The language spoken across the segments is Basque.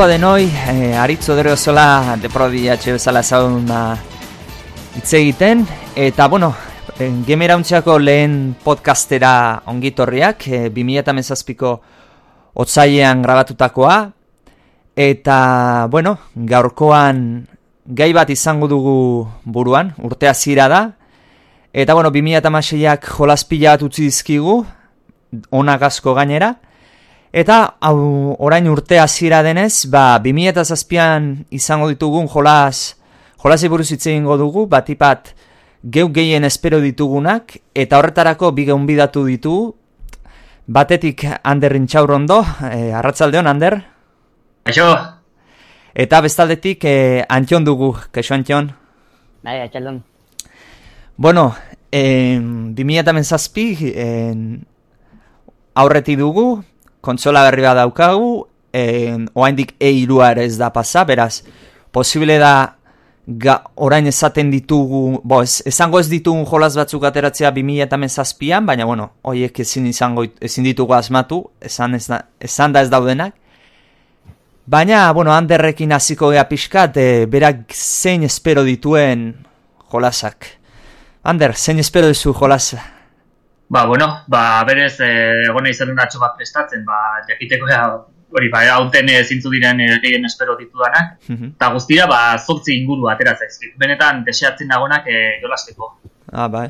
Opa denoi, eh, aritzo dero zola deprodi atxe bezala zauna hitz egiten. Eta bueno, eh, gemerauntzako lehen podcastera ongitorriak eh, 2008ko otzailean grabatutakoa. Eta bueno, gaurkoan gai bat izango dugu buruan, urtea zira da. Eta bueno, 2008ak jolaspila bat utzi dizkigu, onak asko gainera Eta hau orain urte hasiera denez, ba 2007an izango ditugun jolas jolasi buruz hitze eingo dugu, batipat geu gehien espero ditugunak eta horretarako bi bidatu ditu. Batetik Ander Intxaurrondo, eh, arratsaldeon Ander. Kaixo. Eta bestaldetik eh, Antion dugu, kaixo Antion. Bai, atxaldon. Bueno, eh, 2007 eh, aurreti dugu, kontsola berri bat daukagu, en, oaindik E-irua ere ez da pasa, beraz, posible da ga, orain esaten ditugu, bo, ez, esango ez ditugun jolas batzuk ateratzea 2000 eta mezazpian, baina, bueno, hoiek ezin izango, ezin ditugu asmatu, esan, ez da, esan da ez daudenak. Baina, bueno, handerrekin hasiko gea pixkat, e, berak zein espero dituen jolasak. Ander, zein espero duzu jolasa? Ba, bueno, ba, berez, eh, egona izan atxo bat prestatzen, ba, jakiteko ea, hori, ba, hauten e, zintzu diren e, gehien espero ditudanak, eta guztira, ba, zortzi inguru atera zaizkit. Benetan, deseatzen nagonak e, jolasteko. Ah, bai.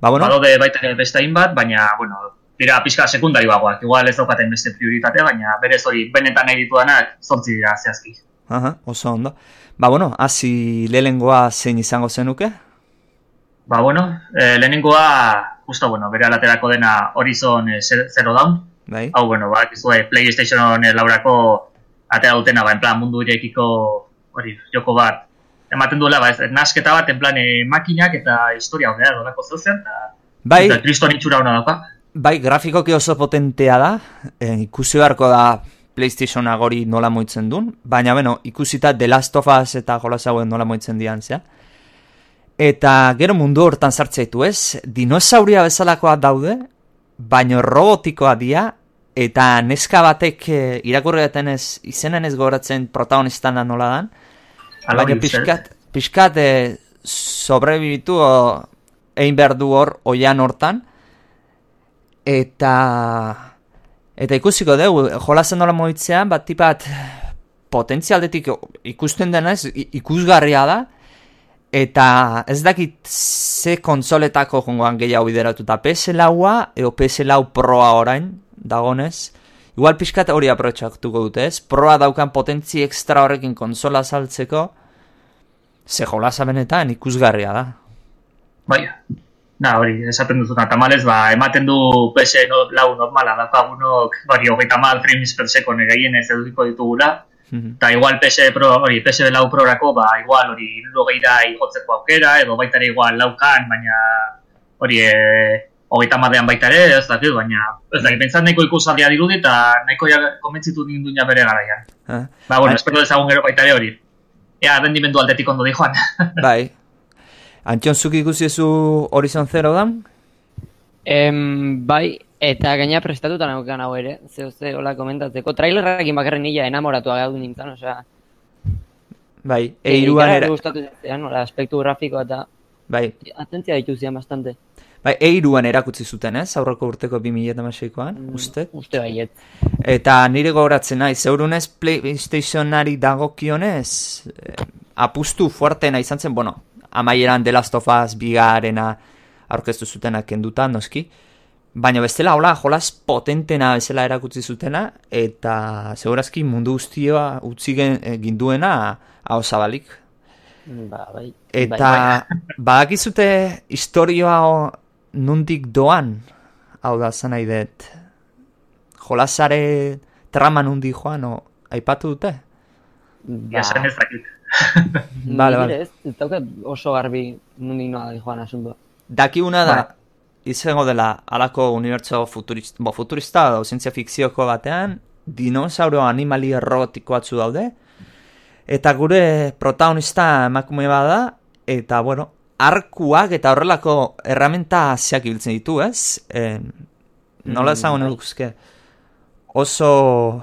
Ba, bueno. Ba, dode baita beste bat, baina, bueno, dira pixka sekundari bagoak. Igual ez daukaten beste prioritatea, baina berez hori, benetan nahi ditudanak, zortzi dira zehazki. Aha, oso ondo. Ba, bueno, hasi lehenengoa zein izango zenuke? Ba, bueno, e, lehenengoa, justo, bueno, bere alaterako dena Horizon e, Zero Dawn. Bai. Hau, bueno, ba, izue, PlayStation e, laurako atera dutena, ba, en plan, mundu irekiko, hori, joko bat, ematen duela, ba, ez, nasketa bat, en plan, e, makinak eta historia honera, dolako zeuzen, eta, Bai. eta kriston itxura hona dauka. Bai, grafikoki oso potentea da, e, ikusi beharko da PlayStation agori nola moitzen duen, baina, bueno, ikusita The Last of Us eta jolas hauen nola moitzen dian, zea. Eta gero mundu hortan sartzaitu ez, dinosauria bezalakoa daude, baino robotikoa dia, eta neska batek e, irakurretan ez, izenen ez gogoratzen protagonistana nola dan, Hala baina pixkat, pixkat e, sobrebibitu o, egin behar du hor, oian hortan, eta eta ikusiko dugu, jolazen nola moitzean, bat tipat potentzialdetik ikusten denez, ikusgarria da, eta ez dakit ze konsoletako jongoan gehiago bideratuta PS laua, eo PS lau proa orain, dagonez, igual pixkat hori aprotxatuko dute ez, proa daukan potentzi ekstra horrekin konsola saltzeko, ze jolasa benetan ikusgarria da. Bai, na, hori, esaten duzuna, tamalez, ba, ematen du PS no, lau normala, daukagunok, hori, hogeita mal frames per second egin ez edukiko ditugula, Mhm. eta igual PS Pro, hori, PS lau Prorako, ba, igual, hori, irurogeira igotzeko aukera, edo baita ere igual laukan, baina, hori, e, hogeita madean baita ere, ez dakit, baina, ez dakit, pentsat nahiko ikusaldia dirudi, eta nahiko ja, komentzitu ninduina bere garaian. Eh? Ba, bueno, Bai. espero dezagun gero baita ere hori. Ea, rendimendu aldetik ondo di joan. Bai. Antxon zuk ikusi zu Horizon Zero dan? Em, bai, eta gaina prestatuta naukan hau ere, zeo ze hola komentatzeko. Trailerrakin bakarren nila enamoratua gaudu nintzen, osea. Bai, e, eiruan ikara era... gustatu zitzaidan, hola, aspektu grafikoa eta Bai, atentzia ditu zian bastante. bai, eiruan erakutsi zuten ez, aurreko urteko 2006koan, uste. Uste baiet. Eta nire gogoratzen nahi, zeurunez PlayStationari dagokionez, eh, apustu fuertena izan zen, bueno, amaieran The Last of Us bigarena aurkeztu zutena kenduta, noski. Baina bestela, hola, jolas potentena bezala erakutsi zutena, eta segurazki mundu guztioa utzi gen- eh, ginduena hau zabalik. Ba, bai. Eta Bai, badakizute historioa o- nundik doan, hau da zan nahi dut, jolasare trama nundi joan, o, aipatu dute? ba, Esan ez dakit. Bale, nire bale. Ez, ez daukat oso garbi nundi noa joan asuntoa. Dakiguna da, Bai. Izango dela alako unibertso futurista, bo, futurista edo zientzia fikzioko batean, dinosauro animali robotiko batzu daude, eta gure protagonista emakume bada, eta bueno, arkuak eta horrelako erramenta zeak ibiltzen ditu, ez? E, nola Mm, esango bai. nukuzke? Oso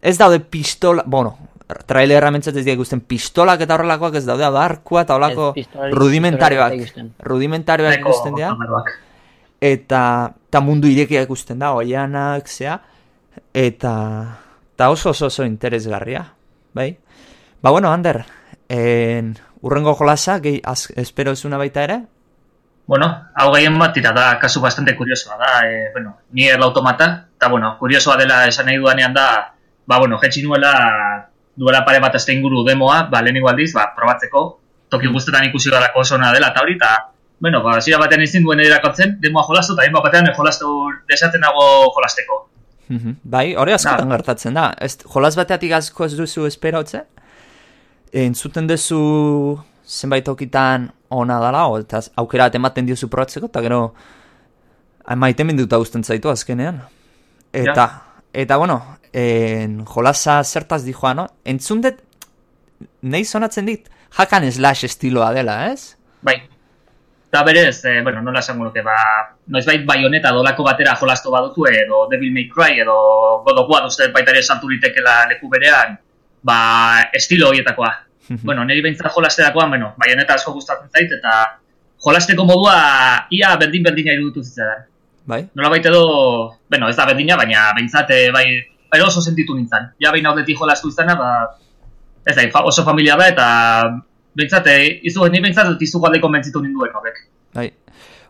ez daude pistola, bueno, trailerra mentzatzen dira ikusten pistolak eta horrelakoak ez daude, da, arkua eta horrelako Ez, rudimentarioak, rudimentarioak ikusten. Dira, eta, eta mundu irekia ikusten da, oianak, zea, eta, eta oso oso oso interesgarria, bai? Ba, bueno, Ander, en, urrengo jolasa, gehi, az, espero ezuna baita ere, Bueno, hau gehien bat tira da, kasu bastante kuriosoa da, e, bueno, ni el automata, eta bueno, kuriosoa dela esan nahi dudanean da, ba, bueno, jetxi nuela, duela pare bat azte inguru demoa, ba, lehenengo aldiz, ba, probatzeko, toki guztetan ikusi garako oso ona dela, eta hori, eta, bueno, ba, zira batean ezin duen erakotzen, demoa jolastu, eta hainbat batean jolastu desaten dago jolasteko. Mhm. Bai, hori askotan gertatzen da. Ez, jolas bateatik asko ez duzu esperautze? Entzuten duzu zenbait tokitan ona dala, eta aukera bat ematen diozu probatzeko, eta gero maite minduta usten zaitu azkenean. Eta, eta bueno, en, jolasa zertaz dijoa, no? Entzun dut, nahi sonatzen dit, hakan slash estiloa dela, ez? Bai. Eta berez, e, bueno, nola esango nuke, ba, noizbait baioneta dolako batera jolastu badutu edo Devil May Cry edo God of War uste baita ere sartu litekela leku berean, ba, estilo horietakoa. bueno, niri behintzat jolasterakoan, bueno, baioneta asko gustatzen zait, eta jolasteko modua ia berdin-berdina irudutu zitzaidan. Bai? Nola baita edo, bueno, ez da berdina, baina behintzat, eh, bai, bai oso sentitu nintzen. Ja behin haudetik jolastu izana, ba, ez da, oso familia da, eta behintzat, eh, izu, ni behintzat izu galde konbentzitu ninduen horrek. Bai.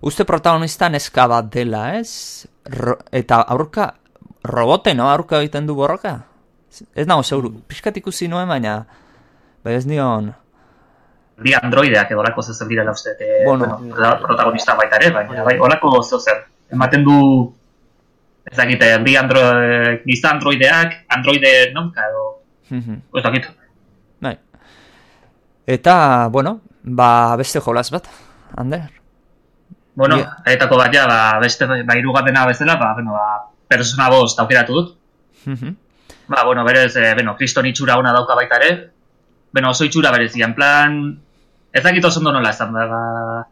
Uste protagonista neska bat dela, ez? Ro eta aurka, robote, no? Aurka egiten du borroka? Ez nago zeuru, pixkat ikusi nuen, baina... Bai ez nion... Bi androideak edo olako zezer direla uste, e, Bueno. bueno, protagonista baita ere, baina bai, olako zezer. Ematen du, ez dakite, bi andro, giza androideak, androide nonka edo, Mhm. ez dakit. bai. Eta, bueno, ba, beste jolas bat, Ander? Bueno, Ie- etako bat ja, ba, beste, ba, irugarrena bezala, ba, bueno, ba, persona bost aukeratu dut. Mhm. Ba, bueno, berez, e, bueno, kriston itxura ona dauka baita ere. Bueno, oso itxura berezia, en plan... Ez dakit oso ondo nola esan, ba... ba...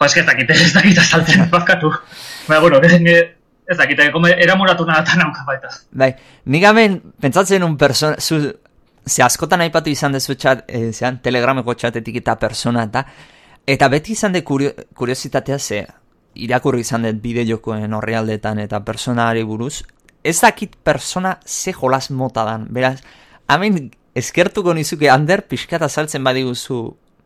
Jo, ez dakit, ez dakit azaltzen, bazkatu. Ba, bueno, ez, ez dakit, eh, kome, eramuratu nahatan nauka baita. Bai, nik hemen pentsatzen un persona, zu, ze askotan aipatu izan dezu txat, e, zean telegrameko txatetik eta persona eta, eta beti izan de kurio, kuriositatea ze, irakurri izan dut bide jokoen horrealdetan eta personari buruz, ez dakit persona ze jolas mota dan, beraz, hemen eskertuko nizuke Ander pixkat azaltzen badiguzu,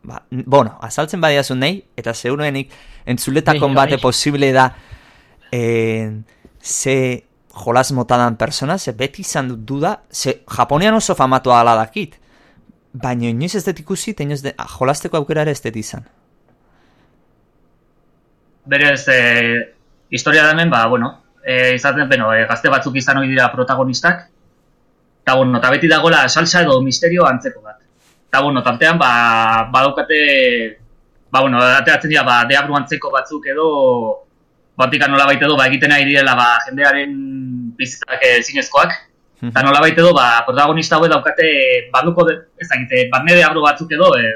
ba, bueno, azaltzen badiazu nahi, eta zeurenik entzuletakon bate posible da, en, ze jolas motadan persona, ze beti izan dut duda, ze Japonian oso famatua ala dakit. Baina inoiz ez dut ikusi, eta inoiz de, ah, jolasteko aukera ere ez dut izan. Berez, e, historia da ba, bueno, e, izaten, bueno, e, gazte batzuk izan ohi dira protagonistak, eta, bueno, eta beti dagoela salsa edo misterio antzeko bat. Eta, bueno, tartean, ba, badaukate, ba, bueno, ateratzen dira, ba, deabru antzeko batzuk edo, batika nola baita edo, ba, egiten ari direla, ba, jendearen bizitzak zinezkoak, eta nola baita edo, ba, protagonista hauek daukate, baduko, ez dakite, barne deabru batzuk edo, e,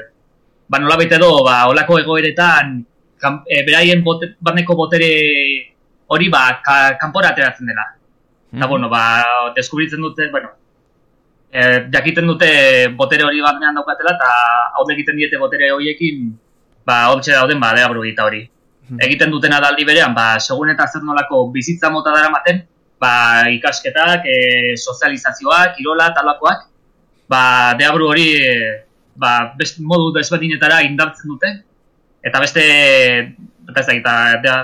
ba, nola baita edo, ba, olako egoeretan, kan, e, beraien bote, barneko botere hori, ba, ka, kanpora ateratzen dela. Eta, bueno, ba, deskubritzen dute, bueno, e, jakiten dute botere hori barnean daukatela, eta hau egiten diete botere horiekin, ba, hortxe dauden, ba, deabru hori. Egiten dutena da aldi berean, ba, segun eta zer nolako bizitza mota daramaten, ba, ikasketak, e, sozializazioak, kirola, talakoak, ba, deabru hori, e, ba, best, modu desberdinetara indartzen dute, eta beste, eta ez da, eta, eta,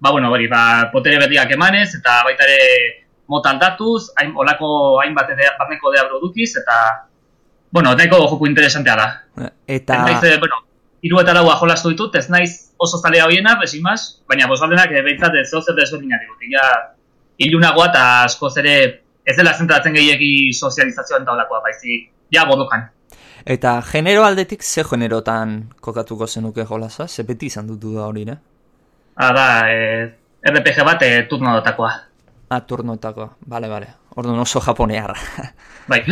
ba, bueno, hori, ba, potere berriak emanez, eta baita ere mota aldatuz, hain, olako hainbat ede, barneko deabru dukiz, eta, bueno, nahiko joko interesantea da. Eta, Ez naiz, eh, bueno, hiru eta laua jolastu ditut, ez naiz oso zalea hoiena, besin mas, baina bosgaldenak eh, behintzat ez zozer desberdinak ditut. Ja, ilunagoa eta askoz ere ez dela zentratzen gehiagi sozializazioan eta olakoa, baizik, ja, bodokan. eta genero aldetik ze generotan kokatuko zenuke jolasa? Ze beti izan dut duda hori, ne? Ah, da, eh, RPG bat eh, turno dotakoa. Ah, turnotako, bale, bale. Orduan oso japonearra. Bai,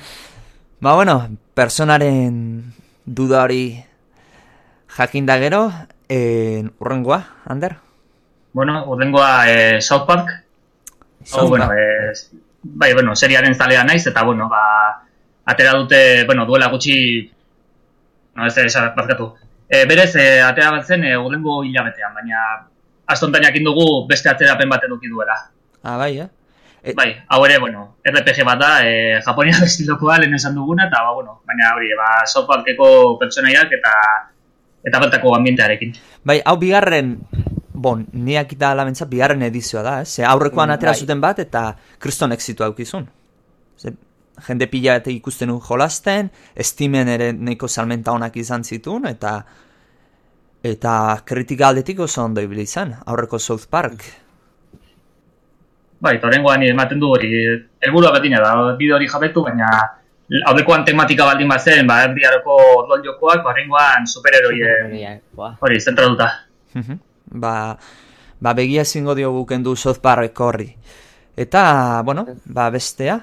ba, bueno, personaren duda hori jakinda gero, en, urrengoa, Ander? bueno, urrengoa eh, South Park. South Oh, bueno, eh, bai, bueno, seriaren zalea naiz, eta, bueno, ba, atera dute, bueno, duela gutxi, no, ez ez, bazkatu. E, berez, e, atera bat zen, e, urrengo hilabetean, baina astontan jakin dugu beste aterapen bat eduki duela. Ah, bai, eh? E- Bai, hau ere, bueno, RPG bat da, e, Japonia estilokoa lehen esan duguna, eta, ba, bueno, baina hori, ba, softbankeko pertsonaiak eta eta bertako ambientearekin. Bai, hau bigarren, bon, niak eta alamentza bigarren edizioa da, eh? Ze aurrekoan Mm, atera bai. zuten bat eta kriston exitu aukizun. Ze, jende pila eta ikusten jolasten, estimen ere neko salmenta onak izan zituen, eta eta kritika aldetik oso ondo ibili izan, aurreko South Park. Bai, eta horrengoan ematen du hori, helburua betina da, bide hori jabetu, baina aurrekoan tematika baldin bazen, ba, erdiaroko rol jokoak, ba, horrengoan superheroien Superheroiak, buah. hori, zentratuta. Mhm. ba, ba begia ezingo diogu kendu Park horri. Eta, bueno, ba bestea,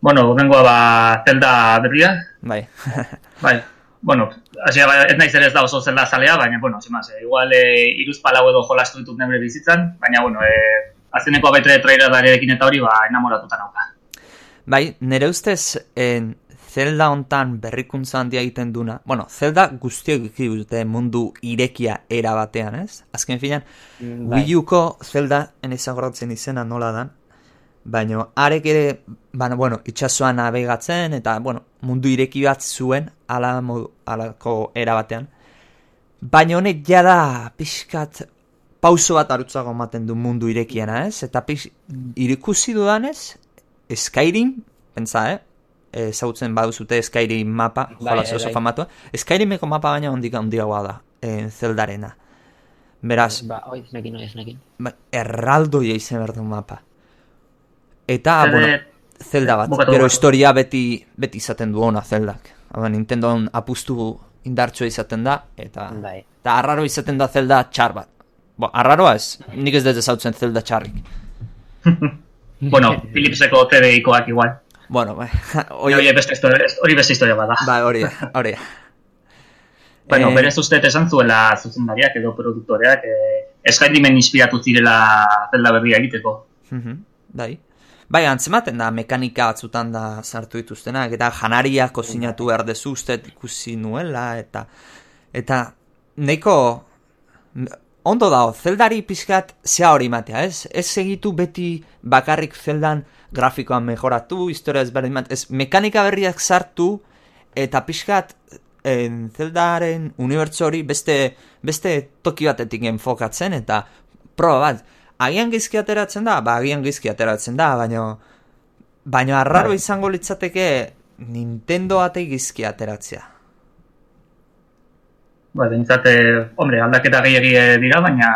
Bueno, horrengoa ba, zelda berria, bai. bai, bueno, hasi ba, ez naiz ere ez da oso zelda zalea, baina, bueno, simaz, eh, igual e, iruz palau edo jolastu ditut nebre bizitzan, baina, bueno, e, azeneko abaitre trailerarekin eta hori, ba, enamoratuta nauka. Bai, nire ustez, en, Zelda hontan berrikuntza handia egiten duna. Bueno, Zelda guztiok dute mundu irekia era batean, ez? Azken finan, Mm, bai. Wii Uko Zelda enizagorratzen izena nola dan. Baina, arek ere, baina, bueno, itxasuan nabegatzen, eta, bueno, mundu ireki bat zuen, ala modu, alako era batean. Baina honek jada pixkat pauso bat arutzago ematen du mundu irekiena, ez? Eta pix, irikusi dudanez, Skyrim, pentsa, eh? Ezagutzen baduzute Skyrim mapa, Bai, jolaz bai, oso bai. famatua. Skyrimeko mapa baina ondik handiagoa da, eh, Zeldarena. Beraz, Ba, oi, esnekin, oi, esnekin. ba, erraldoia izan behar du mapa. Eta, Zer, bueno, Zelda bat, bukatu gero historia beti, beti izaten du ona Zeldak. Hau, Nintendoan apustu indartsua izaten da, eta, Bai. eta arraro izaten da Zelda txar bat. Bo, arraroa ez, nik ez dut ezautzen Zelda txarrik. Bueno, Philipseko TV-ikoak igual. Bueno, bai, Hori, beste historia, hori beste historia bada. bai, hori, hori. Bueno, Eh, berez uste esan zuela zuzendariak edo produktoreak eh, Skyrimen inspiratu zirela zelda berria egiteko. Mhm, Bai. Bai, antzematen da, mekanika batzutan da sartu dituztenak, eta janaria kozinatu behar dezu uste ikusi nuela, eta eta neko ondo dago, zeldari pixkat zea hori matea, ez? Ez segitu beti bakarrik zeldan grafikoan mejoratu, historia ezberdin bat, ez mekanika berriak sartu, eta pixkat en, zeldaren unibertso hori beste, beste toki batetik enfokatzen, eta proba bat, agian gizki ateratzen da, ba agian gizki ateratzen da, baina baina arraro Bai. izango litzateke Nintendo ate gizki ateratzea. Ba, bintzat, eh, hombre, aldaketa gehiagi eh, dira, baina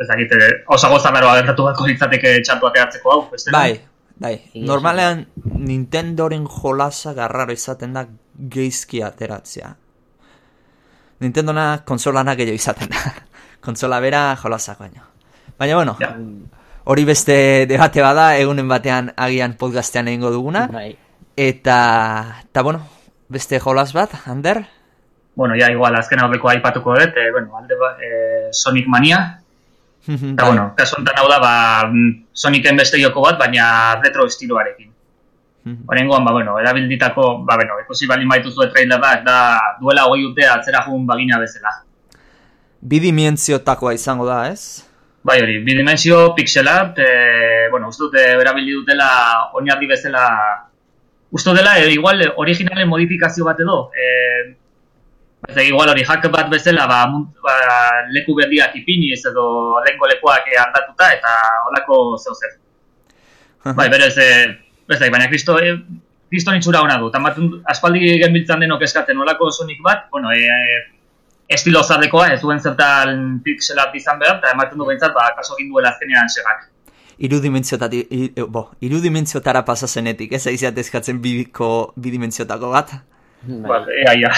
ez dakit, eh, oso gozaberoa gertatu beharko litzateke txatu ateratzeko hau, beste? Bai, bai. Normalean Nintendoren jolasa garraro izaten da geizki ateratzea. Nintendona konsolana gehiago izaten da. Konsola bera jolasak baino. Baina bueno, Ja. hori beste debate bada, egunen batean agian podcastean egingo duguna. Bai. Eta, eta bueno, beste jolas bat, Ander? Bueno, ja, igual, azken aurreko aipatuko dut, eh, bueno, alde eh, Sonic Mania, eta, bueno, kasu honetan hau da, ba, mm, Sonicen beste joko bat, baina retro estiloarekin. Horengoan, ba, bueno, erabilditako, ba, bueno, ikusi baldin baituzue trailer bat, da, duela hogei urte atzera jun bagina bezala. Bidimentsiotakoa izango da, ez? Bai hori, bidimensio, pixel art, e, bueno, uste dute erabili dutela oinarri bezala, uste dela, e, igual, originalen modifikazio bat edo, e, ez igual hori, hack bat bezala, ba, ba, leku berdiak ipiniz edo lehenko lekuak eh, aldatuta, eta holako zeu zer. Bai, berez, e, ez da, baina kristo, e, kriston itxura hona du, tamatun, aspaldi genbiltzan denok eskatzen olako sonik bat, bueno, e, estilo zarrekoa, ez duen zertan pixel art izan behar, eta ematen du behintzat, ba, kaso egin duela azkenean segak. Irudimentziotati, i, e, bo, irudimentziotara pasa zenetik, ez aiziat eskatzen bidiko, bidimentziotako bat. Ba, Bai. ea, ia.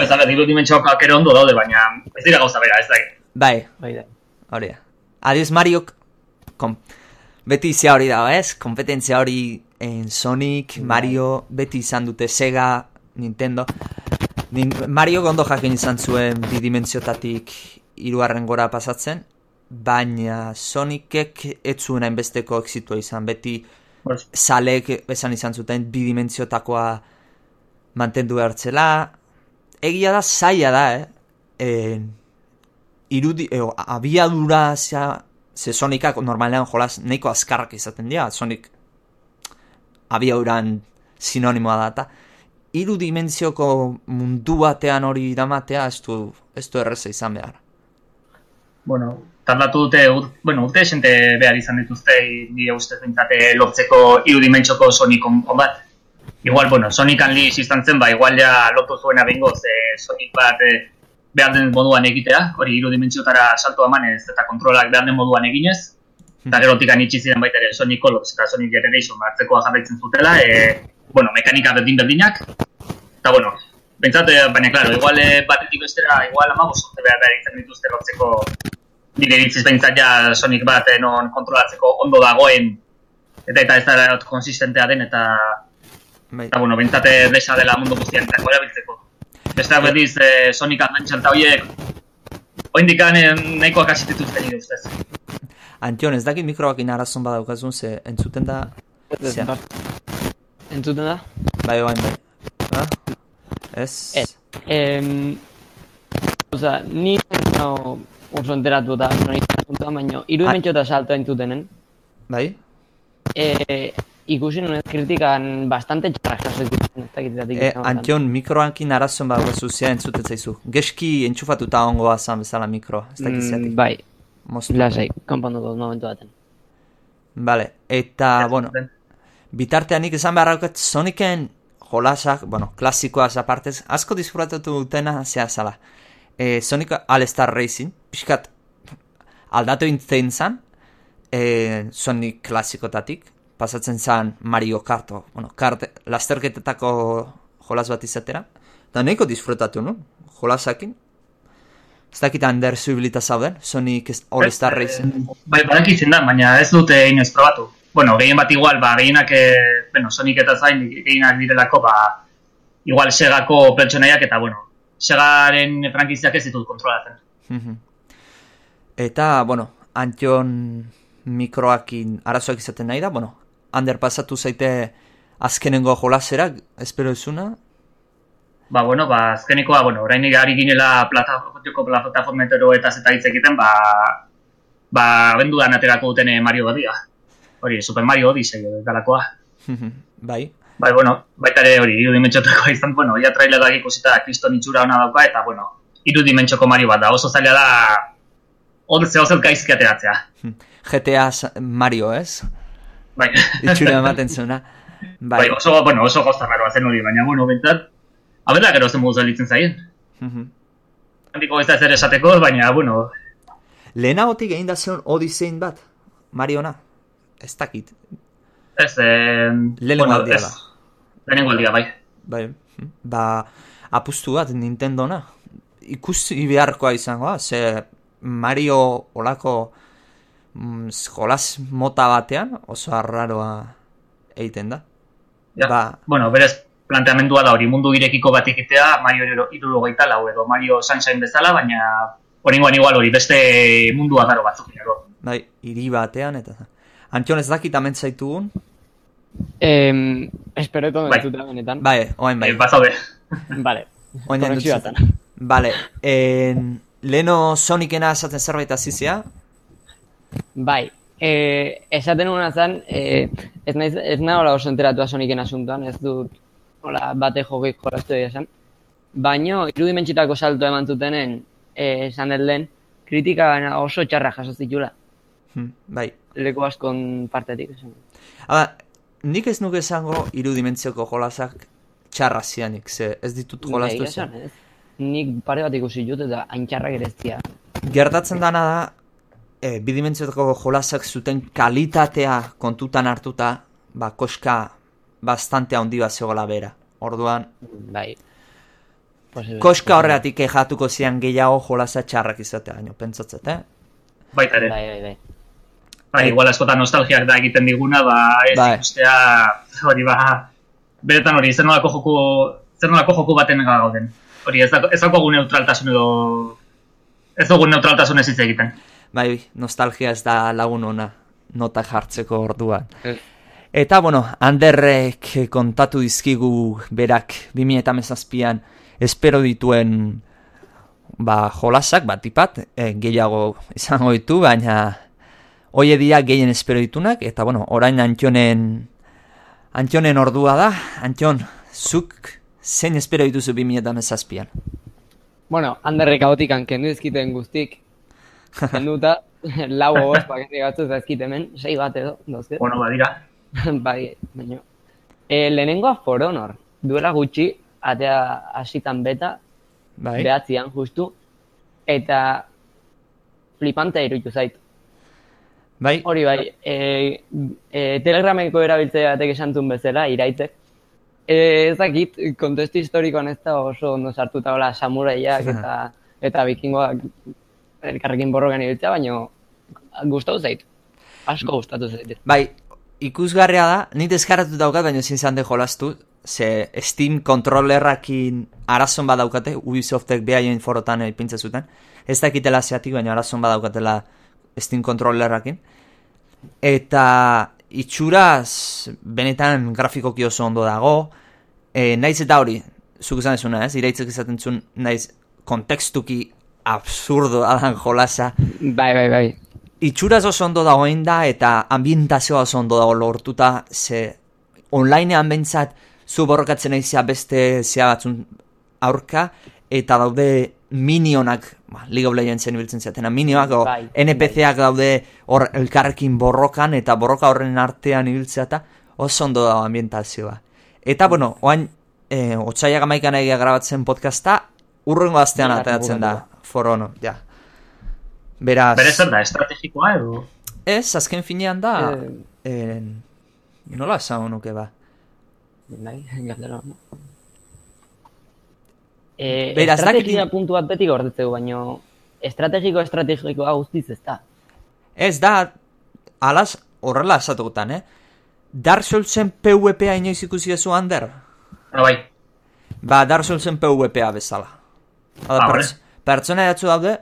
ez da, diru dimentsioak ere ondo daude, baina ez dira gauza bera, ez da. Bai, Bai da. hori da. Adios Mariok, kom, beti izia hori dago, ez? Kompetentzia hori en Sonic, Mario, beti izan dute Sega, Nintendo. Nin, Mario ondo jakin izan zuen bidimentziotatik hirugarren gora pasatzen, baina Sonicek ez zuen hainbesteko exitua izan, beti Pues, zalek esan izan zuten bidimentsiotakoa mantendu hartzela. Egia da, zaila da, eh? E, irudi, e, abiadura zea, ze Sonicak normalean jolas nahiko azkarrak izaten dira, Sonic abiaduran sinonimoa da, eta hiru dimentsioko mundu batean hori iramatea ez du, ez du erreza izan behar. bueno, tardatu dute, ur, bueno, urte esente behar izan dituzte, nire ustez bintzate lortzeko irudimentxoko Sonic on, on bat. Igual, bueno, Sonic Unleashed izan zen, ba, igual ja lotu zuena bengoz, e, Sonic bat e, behar den moduan egitea, hori irudimentziotara salto emanez eta kontrolak behar den moduan eginez, eta gerotik anitsi ziren baita ere Sonic Colors eta Sonic Generation hartzekoa jarraitzen zutela, e, bueno, mekanika berdin berdinak, eta bueno, Bentsat, eh, baina, klaro, igual eh, batetik bestera, igual amago sorte behar behar izan dituzte lortzeko. Nire iritziz behintzat ja Sonic bat eh, non kontrolatzeko ondo dagoen. Eta eta ez da konsistentea den eta Bai, eta bueno, bentsat eh, desa dela mundu guztian zako erabiltzeko. Beste berdiz eh, Sonic Adventure eta horiek oindikan eh, nahikoak hasi dituzte nire ustez. Antion, ez dakit mikroakin arazon badaukazun, ze entzuten da... Zea. Entzuten da? Bai, oain bai. Ha? Ez? Ez. Em, Osa, ni no oso enteratu eta Sonic asuntoa, baina irudimentxo eta salto entzutenen. Bai? E, ikusi nuen kritikan bastante txarrak jaso dituzten, ez dakit zatik E. Antion, mikroakin arazon badaukazu zea entzuten zaizu. Geski entxufatuta ongoa zan bezala mikroa, ez dakit Mm, zeatik. bai, Moztu. lasai, konpondu dut momentu baten. Vale, eta, bueno, bitartean nik esan behar daukat Sonicen jolasak, bueno, klasikoaz apartez, asko disfrutatu dutena zea zala. E, Sonic All-Star Racing, pixkat aldatu intzen zan, e, Sonic klasikotatik, pasatzen zan Mario Karto, bueno, kart, lasterketetako jolas bat izatera, eta nahiko disfrutatu, no? Jolasakin. Ez dakit Ander zubilita zauden, Sonic All-Star Racing. Bai, badakitzen da, baina ez dute inoiz probatu. Bueno, gehien bat igual, ba, gehienak, eh, bueno, Sonic eta zain, gehienak direlako, ba, igual Segako pertsonaiak eta, bueno, Segaren frankiziak ez ditut kontrolatzen. Mhm. Eta, bueno, Antion mikroakin arazoak izaten nahi da, bueno, Ander pasatu zaite azkenengo jolasera, espero ezuna, Ba, bueno, ba, azkenekoa, bueno, orain ari ginela plata, joko plataformetero eta zeta hitz egiten, ba, ba, abenduan aterako duten eh, Mario badia. Hori, Super Mario Odyssey dalakoa. bai, Bai, bueno, baita ere hori, irudimentxotakoa izan, bueno, ia trailerak ikusita kriston itxura ona dauka, eta, bueno, irudimentxoko Mario bat da, oso zaila da, hor zeo zel gaizki ateratzea. GTA Mario, ez? Bai, Itxura ematen zuena. bai, Bai, oso, bueno, oso goztarraroa zen hori, baina, bueno, bentsat, abela gero zen moduz elitzen zaien. Mhm. Handiko ez da zer esateko, baina, bueno, Lehenagotik egin da zeon Odyssein bat, Mariona, ez dakit, ez, eh, Lehenengo aldia ez. da. Lehenengo aldia, bai. bai, mhm. ba, apustu bat Nintendona, ikusi beharkoa izango ze Mario olako mm, jolas mota batean oso arraroa egiten da. Ja. Ba, Bueno, berez, planteamendua da hori mundu irekiko bat egitea Mario irurogeita lau edo Mario Sunshine bezala, baina Horengoan igual hori beste mundu adaro batzuk dago. bai, hiri batean eta Antion ez dakit amen zaitugun? Em, espero eto Bai. entzutea benetan. Bai, oain bai. Bai. Bazaude. Vale. Oain Konexio entzuten. batan. Vale, en, leno Sonicena esaten zerbait azizia? Bai, eh, esaten nuen zen, eh, ez naiz, ez nagoela oso enteratua Sonicen asuntoan, ez dut hola, bate jogeik jolastu egia esan. Baino, irudimentxitako salto eman zutenen, eh, esan lehen, kritika oso txarra jaso zitula, Hm, bai. leku askon partetik. Esan. Aba, nik ez nuke esango irudimentzioko jolasak txarra zianik, ze ez ditut jolastu zen. Nik pare bat ikusi dut eta hain txarrak ere. Gertatzen dana da, e, bidimentzioko jolasak zuten kalitatea kontutan hartuta, ba, koska bastante handi bat zegoela bera. Orduan, Bai. Posible. koska horregatik ejatuko zian gehiago jolasa txarrak izatea, baino, pentsatzet, eh? Baita ere. Bai, bai, bai. Bai, igual askotan nostalgiak da egiten diguna, ba, ez Bai. ikustea, hori ba, beretan hori, zer nolako joku, zer nolako joku baten gauden. Hori, ez, daukagu neutraltasun edo, ez dugu neutraltasun ez hitz egiten. Bai, nostalgia ez da lagun ona nota jartzeko orduan. Eta, bueno, Anderrek kontatu dizkigu berak 2017an espero dituen ba, jolasak, bat tipat, e, gehiago izango ditu, baina hoie dira gehien espero ditunak, eta, bueno, orain Antionen Antionen ordua da, Antion, zuk zein espero dituzu 2017an? Bueno, handerrek hautik kendu ezkiten guztik. Kenduta, lau gogoz pakete batzu ezkit hemen, sei bat edo, dozke. Bueno, badira. bai, baina. E, lehenengoa For Honor, duela gutxi, atea hasitan beta, Bai? behatzian justu, eta flipante iruditu zait. Bai? Hori bai, e, e, telegrameko erabiltze batek esan zuen bezala, iraitek. E, ez dakit, kontestu historikoan ez da oso ondo sartuta hola samuraiak eta, eta vikingoak elkarrekin borrokan ibiltzea, baina gustatu zait. Asko gustatu zait. Bai, ikusgarria da, nit eskaratu daukat, baina ezin zan de jolastu, ze Steam kontrolerrakin arazon badaukate, Ubisoftek behaien forotan ipintza zuten, ez dakitela zeatik, baina arazon badaukatela Steam kontrolerrakin, eta itxuraz benetan grafikoki oso ondo dago, e, naiz eta hori, zuk esan ezuna ez, iraitzek izaten zuen, naiz kontekstuki absurdo adan jolasa, Bai, bai, bai. itxuraz oso ondo dagoen da eta ambientazioa oso ondo dago lortuta ze onlinean bentsat zu borrokatzen aizia beste zea batzun aurka eta daude minionak ba, League of Legendsen ibiltzen ziatena minioak o Bai, NPCak daude hor elkarrekin borrokan eta borroka horren artean ibiltzea eta oso ondo dago ambientazioa. Eta bueno, oain e, otxaiak amaikan egia grabatzen podcasta urrengo astean Bihar ateratzen da. For Honor, ja. Beraz, Bere zer da, estrategikoa edo? Ez, azken finean da, Eh. eh, nola esango nuke ba. Bai, galdera. E, Beraz, estrategia dakit- puntu bat beti gordetzeu, baino estrategiko estrategikoa guztiz ez da. Ez da, alas, horrela esatugutan, eh? Dark Soulsen PvPa inoiz ikusi dezu Ander? Ah, bai. Ba, Dark Soulsen PvPa bezala. Hau da, Ah, perts pertsona jatzu daude,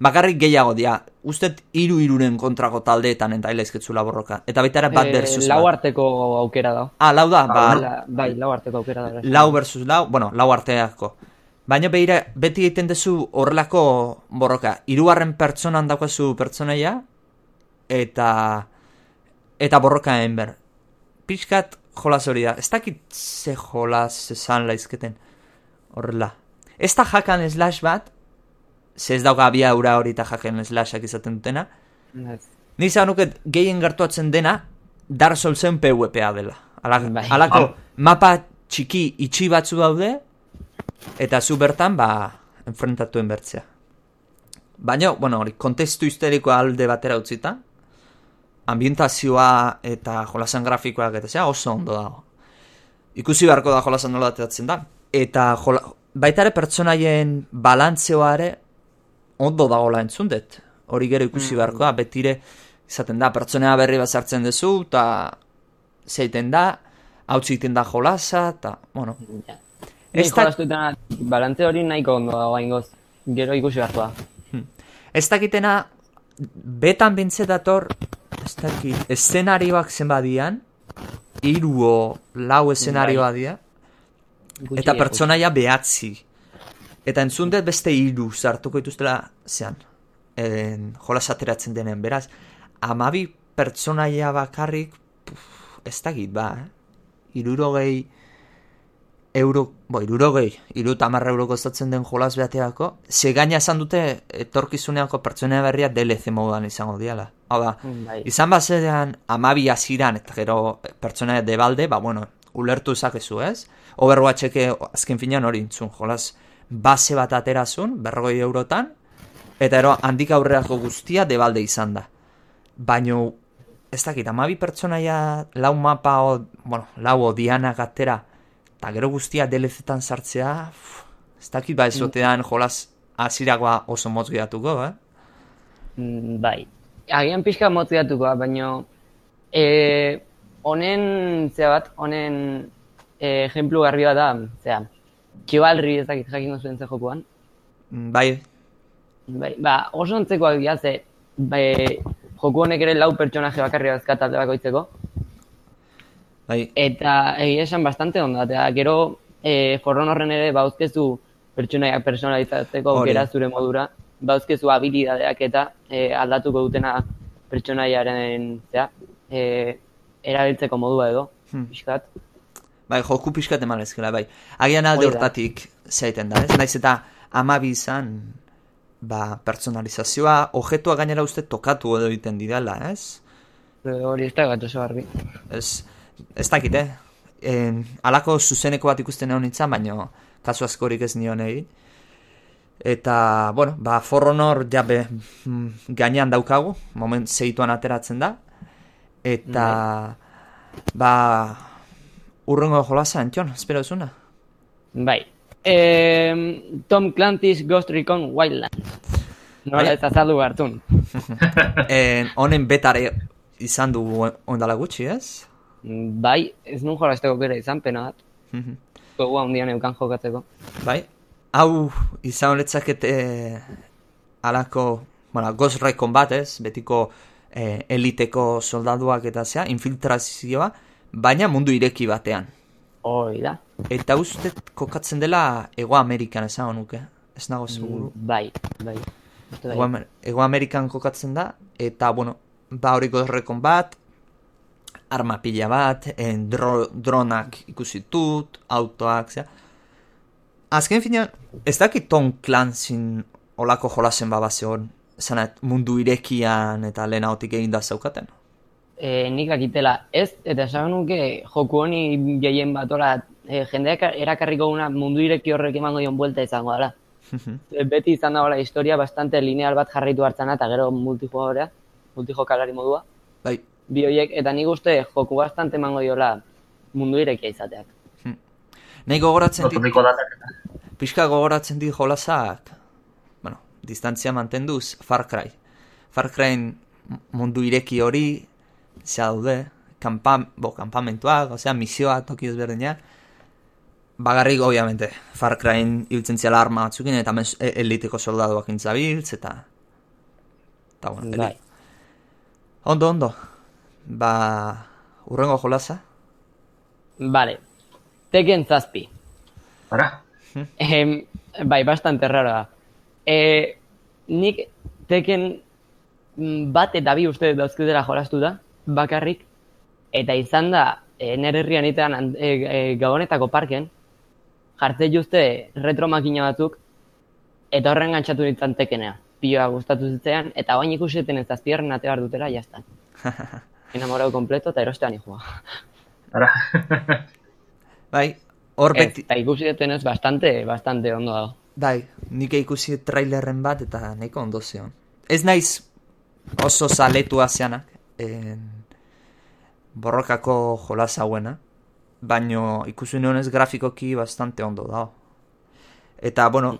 bakarrik gehiago dia. Ustet iru iruren kontrako taldeetan eta ilaizketzula borroka. Eta baita ere bat Eh, versus lau bat. arteko aukera da. Ah, lau da, ba, La- bai, lau arteko aukera da. lau versus lau, bueno, lau arteako. Baina behira, beti egiten duzu horrelako borroka. Hirugarren pertsonan daukazu pertsonaia, eta eta borroka enber. Pixkat jolas hori da. Ez dakit ze jolas esan laizketen horrela. Ez da jakan slash bat, ze ez dauka abia eura hori eta jakan slashak izaten dutena. Ni zan nuket gehien gertuatzen dena Dark Soulsen PvPa dela. Ala, Bai. Alako Ah. mapa txiki itxi batzu daude eta zu bertan ba enfrentatuen bertzea. Baina, bueno, hori, kontestu histerikoa alde batera utzita, ambientazioa eta jolasan grafikoak eta zea oso ondo dago. Ikusi beharko da jolasan nola ateratzen da. Eta jola, baita ere pertsonaien balantzeoa ere ondo dagoela entzun dut. Hori gero ikusi beharko da, betire izaten da, pertsonea berri bat sartzen duzu, eta zeiten da, hau egiten da jolasa, eta, bueno, Ja. Ez da- balantze hori nahiko ondo dago ingoz. Gero ikusi beharko da. ez dakitena, betan bintzet dator, ez dakit, eszenarioak zenbadian, hiru o lau eszenarioa dira, Gutxi eta ikusi. pertsonaia behatzi. Eta entzun dut beste hiru sartuko dituztela zean, en, jolas ateratzen denen, beraz, amabi pertsonaia bakarrik, puf, ez dakit ba, eh? irurogei euro, bo, irurogei, iru tamarra euro kostatzen den jolas behateako, ze gaina esan dute etorkizuneako pertsonaia berria DLC moduan izango diala. Hau da, Bai. Izan bazean amabi hasieran eta gero pertsona debalde, ba bueno, ulertu zakezu, ez? Overwatcheke azken finean hori intzun, jolas base bat aterazun, berrogei eurotan, eta ero handik aurrerako guztia debalde izan da. Baino, ez dakit, amabi pertsonaia lau mapa, o, bueno, lau odianak atera, eta gero guztia DLC-tan sartzea, uf, ez dakit ba ezotean jolas hasirakoa oso motz geratuko, eh? Mm, bai. Agian pixka motziatuko, baina e, honen, zea bat, honen e, ejemplu garbi bat da, zea, txibalri ez dakit jakingo zuen ze jokuan. Mm, Bai, Bai, ba, oso ontzekoak dira, ze be, joku honek ere lau pertsonaje bakarri bazka talde bakoitzeko. Bai, Eta egia esan bastante ondo, eta gero e, forron horren ere bauzkezu pertsonaiak personalizatzeko gera zure modura, bauzkezu habilidadeak eta e, aldatuko dutena pertsonaiaren zea, e, erabiltzeko modua edo, Hmm. pixkat. Bai, joku pixkat eman ezkela, bai. Agian alde hortatik zaiten da, ez? Naiz eta amabi izan, ba, personalizazioa, objetua gainera uste tokatu edo egiten didala, ez? Hori ez da bat oso garbi. Ez, ez dakit, eh? En, alako zuzeneko bat ikusten egon nintzen, baina kasu askorik ez nion egin. Eta, bueno, ba, For Honor jabe mm, gainean daukagu, moment zeituan ateratzen da. Eta, ba, urrengo jolasa, Antion, espero ezuna. Bai. E, Tom Clancy's Ghost Recon Wildlands. Nola Bai. ez azaldu hartun. En, honen betare izan du ondala gutxi, ez? Bai, ez nun jolasteko bera izan, pena bat. Mhm. Gogoa handian eukan jokatzeko. Bai, hau izan honetzakete alako, bueno, Ghost Recon bat ez, betiko eh, eliteko soldaduak eta zea, infiltrazioa, baina mundu ireki batean. Hori da. Eta uste kokatzen dela Ego Amerikan esango nuke, ez nago seguru. Bai, bai. Uste bai. Ego, Amer Ego Amerikan kokatzen da, eta bueno, ba hori Ghost Recon bat, arma pila bat, en, dro, dronak ikusi dut, autoak, zea. Azken finean, ez dakit Tom Clancy olako jolasen babase hor, zanat mundu irekian eta lehenagotik egin da zaukaten. E, nik akitela ez, eta esan nuke joku honi gehien bat ora, e, jendeak erakarriko una mundu ireki horrek emango dion buelta izango dela. E, Beti izan da hola historia bastante lineal bat jarraitu hartzana eta gero multijugadorea, multijokalari modua. Bai, Bi horiek, eta nik uste joku bastante emango diola mundu irekia izateak. nahi gogoratzen dit, pixka gogoratzen dit jolasak, bueno, distantzia mantenduz, Far Cry. Far Cry mundu ireki hori, zea daude, kanpam, bo, kampamentuak, osea, misioak toki ezberdinak, bagarrik, obviamente, Far Cry ibiltzen ziala arma batzukin, eta men, e- eliteko soldaduak intzabiltz, eta... Eta, bueno, eli- Bai. Ondo, ondo. Ba, urrengo jolasa. Vale. Tekken zazpi. Ara, Em, bai, bastante raro da. E, nik Tekken mm, bat eta bi uste dauzkutela jolastu da, bakarrik, eta izan da, e, nire herrian itean an- e, e, gabonetako parken, jartze juzte retro makina batzuk, eta horren gantzatu nintzen Tekkenea. Piloa gustatu zitzean, eta bain ikuseten ez azpierren ate behar dutela, jaztan. Enamorado completo eta erostean ikua. ara. Bai, hor beti... eta ikusi ez bastante, bastante ondo dago. Bai, nik ikusi trailerren bat eta nahiko ondo zion. Ez naiz oso zaletua zeanak, en, borrokako jolas hauena, baino ikusi nionez grafikoki bastante ondo dago. Eta, bueno,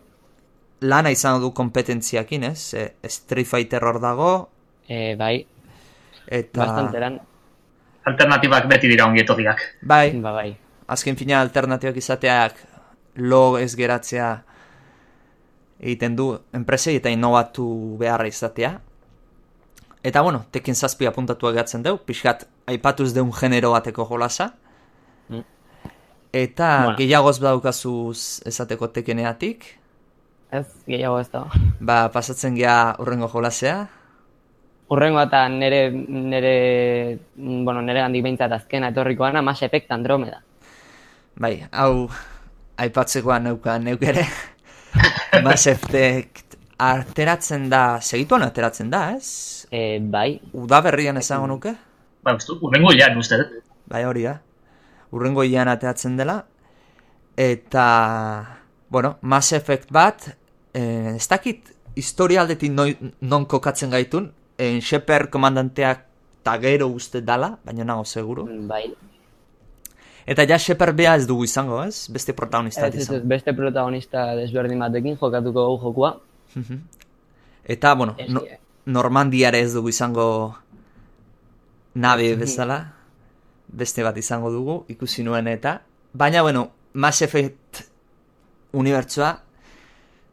lana izan du kompetentziakin, ez? E, Street Fighter hor dago, E, bai, eta... bastante lan. Alternatibak beti dira ongi etorriak. Bai, Ba, bai. azken fina alternatibak izateak lo ez geratzea egiten du enpresei eta innovatu beharra izatea. Eta bueno, tekin zazpi apuntatu agatzen deu, pixkat aipatuz deun genero bateko jolasa. Mm. Eta Bueno. gehiagoz badaukazuz esateko tekeneatik, Ez, gehiago ez da. ba pasatzen gea urrengo jolasea. Urrengo eta nere, nere, bueno, nere gandik behintzat azkena etorrikoana, Mass Effect Andromeda. Bai, hau aipatzekoa neuka neuk ere. Mass Effect ateratzen da, segituan ateratzen da, ez? E, bai, Udaberrian esango nuke? Ba, uste, urrengo hilan uste dut. Bai hori da. Urrengo hilean ateratzen dela. Eta, bueno, Mass Effect bat, eh, ez dakit historialdetik noi, non kokatzen gaitun, eh, Shepard komandanteak eta gero uste dala, baina nago seguru. bai. Eta ja Shepard bea ez dugu izango, ez? Beste protagonista Ez, ez, izango. beste protagonista desberdin batekin jokatuko dugu jokua. Eta, bueno, Ez, no. Normandiare ez dugu izango nabe bezala, beste bat izango dugu, ikusi nuen eta, baina, bueno, Mass Effect unibertsua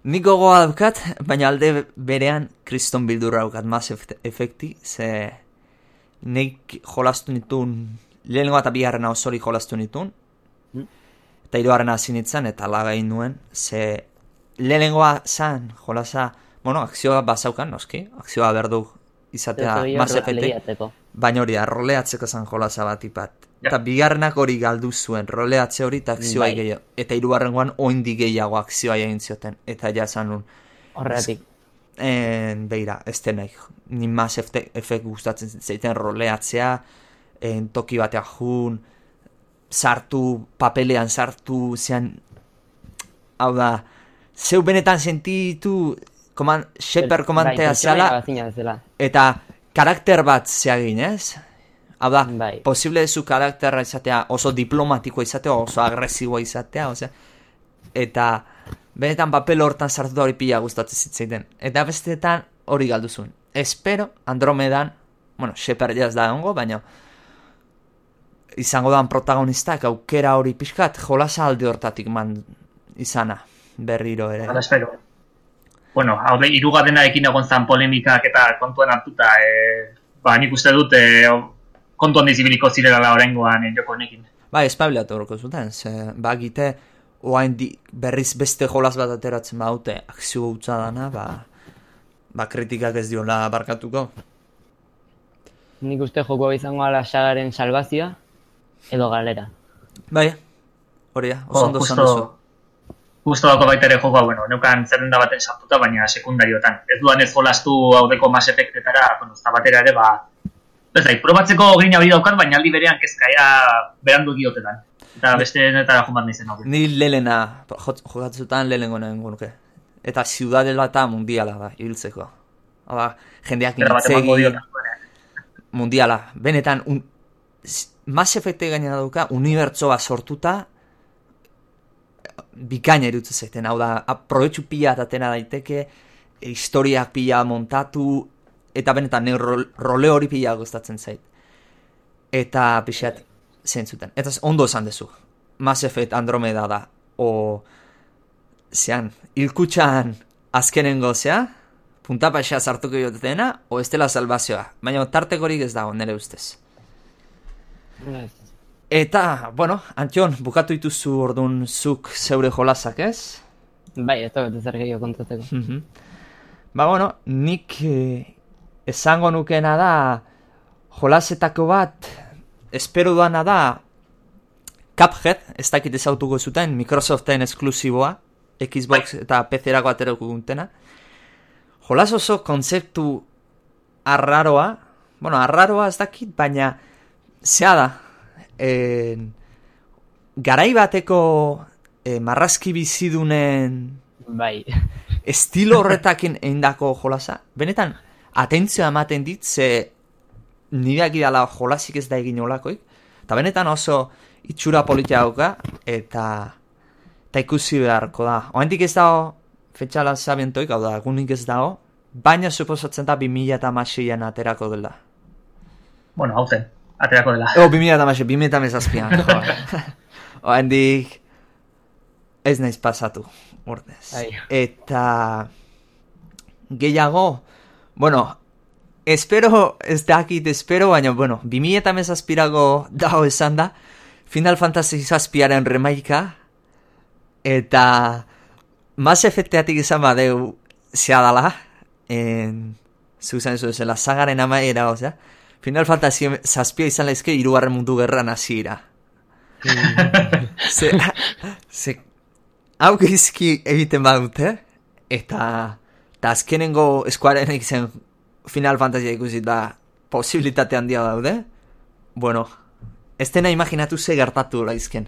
Nik gogoa daukat, baina alde berean kriston bildurra daukat Mass Effect- efekti, ze nik jolastu nitun, lehenengo eta bigarrena osori jolastu nitun, Mm. eta hirugarrena hasi nintzen, eta lagain nuen, ze lehenengoa zan jolasa, bueno, akzioa bazaukan, noski, akzioa berdu izatea Mass Effectek, baina hori da, roleatzeko zan jolasa bat ipat. Ja. Eta bigarrenak hori galdu zuen, roleatze hori eta akzioa Bai. gehiago. Eta hirugarrengoan oindi gehiago akzioa egin zioten. Eta ja zan nun, Horregatik. en, beira, ez den nahi. Ni Mass Effect gustatzen zeiten roleatzea, en, toki batea jun, sartu, papelean sartu, zean, hau da, zeu benetan sentitu, koman, Shepard komantea bai, zela, eta karakter bat zeagin, ez? Hau da, Bai. posible zu karakterra izatea oso diplomatikoa izatea, oso agresiboa izatea, osea, eta benetan papel hortan sartu da hori pila gustatzen zitzaiten. Eta bestetan hori galdu zuen. Espero Andromedan, bueno, Shepard jaz da ongo, baina izango dan protagonistak aukera hori pixkat jolasa alde hortatik man izana berriro ere. Hala espero. Bueno, hau da, irugarrenarekin egon zan polemikak eta kontuan hartuta, e, ba, nik uste dut, e, kontuan dizibiliko zirela oraingoan e, joko honekin. Bai, espabileatu horoko zuten, ze, ba, gite, oain di, berriz beste jolas bat ateratzen baute, akzio hutsa dana, ba, ba, kritikak ez diola barkatuko. Nik uste joko hau izango ala sagaren salvazioa edo galera. Bai, hori da, oso ondo Justo dako baita ere jokoa, bueno, neukan zerrenda baten sartuta, baina sekundariotan. Ez duan ez jolastu haudeko Mass Effectetara, bueno, ez batera ere, ba, ez da, probatzeko grina hori daukat, baina aldi berean kezkaia berandu diotetan. Eta beste netara joan bat nizen hori. Ni lelena, jokatzutan lehenengo nahi nuke. Eta ziudadela eta mundiala da, ibiltzeko. Hala, jendeak diot. mundiala. Benetan, un, Mass Effecte gaina dauka, unibertsoa sortuta, bikaina irutzen zaiten, hau da, aprobetxu pila atatena daiteke, historiak pila montatu, eta benetan, ne rol- role hori pila gustatzen zait. Eta pixat, zentzuten. Eta ondo esan dezu, Mass Effect Andromeda da, o, zean, ilkutxan azkenengo zea, punta paixea sartuko jotena, o ez dela salvazioa. Baina tartekorik ez dago, nire ustez. Ez. Eta, bueno, Antion, bukatu dituzu orduan zuk zeure jolasak, ez? Bai, ez da bete zer gehiago kontatzeko. Mhm. Ba, bueno, nik eh, esango nukena da jolasetako bat espero duana da Cuphead, ez dakit ezautuko zuten, Microsoften esklusiboa, Xbox eta PC-erako aterako guntena. Jolas oso kontzeptu arraroa, bueno, arraroa ez dakit, baina zea da, en, garai bateko eh, marrazki bizidunen Bai. estilo horretakin eindako jolasa, benetan, atentzioa ematen dit, ze nireak idala jolasik ez da egin olakoik, eta benetan oso itxura politia dauka, eta, eta ikusi beharko da. Oendik ez dago, fetxala zabientoik, hau da, egunik ez dago, baina suposatzen da 2000 eta aterako dela. Bueno, hau zen, aterako dela. Ego, 2000 eta masei, 2000 eta mezazpian, jo. Oendik, ez naiz pasatu, urdez. Ai. Eta gehiago, bueno, espero, ez dakit espero, baina, bueno, 2000 eta mezazpirago dago esan da, Final Fantasy zazpiaren remaika, eta Mass Effecteatik izan badeu zea dala, en, zuzan zu zela, sagaren amaiera, osea, Final Fantasy zazpia izan lezke irugarren mundu gerran hasiera. ze, ze, hau gizki egiten badute, eta, eta azkenengo eskuarenek zen Final Fantasy ikusi da posibilitate handia daude, bueno, ez dena imaginatu ze gertatu laizken.